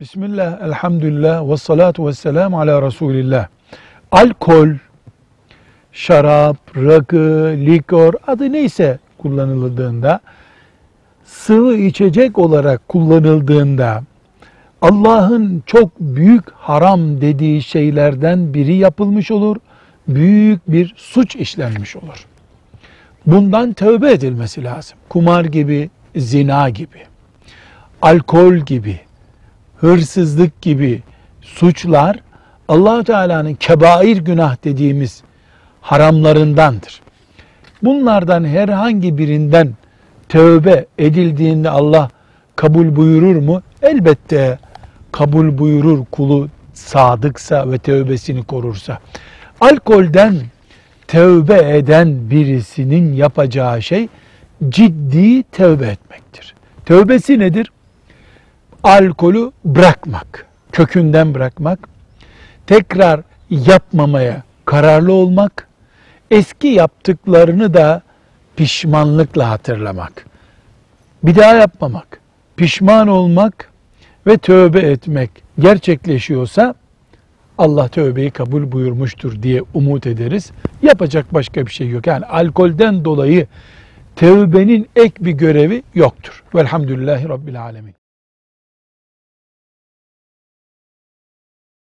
Bismillah, elhamdülillah, ve salatu ve selamu ala Resulillah. Alkol, şarap, rakı, likör adı neyse kullanıldığında, sıvı içecek olarak kullanıldığında, Allah'ın çok büyük haram dediği şeylerden biri yapılmış olur, büyük bir suç işlenmiş olur. Bundan tövbe edilmesi lazım. Kumar gibi, zina gibi, alkol gibi, hırsızlık gibi suçlar Allahu Teala'nın kebair günah dediğimiz haramlarındandır. Bunlardan herhangi birinden tövbe edildiğinde Allah kabul buyurur mu? Elbette kabul buyurur kulu sadıksa ve tövbesini korursa. Alkolden tövbe eden birisinin yapacağı şey ciddi tövbe etmektir. Tövbesi nedir? Alkolü bırakmak, kökünden bırakmak, tekrar yapmamaya kararlı olmak, eski yaptıklarını da pişmanlıkla hatırlamak, bir daha yapmamak, pişman olmak ve tövbe etmek gerçekleşiyorsa Allah tövbeyi kabul buyurmuştur diye umut ederiz. Yapacak başka bir şey yok. Yani alkolden dolayı tövbenin ek bir görevi yoktur. Velhamdülillahi Rabbil Alemin.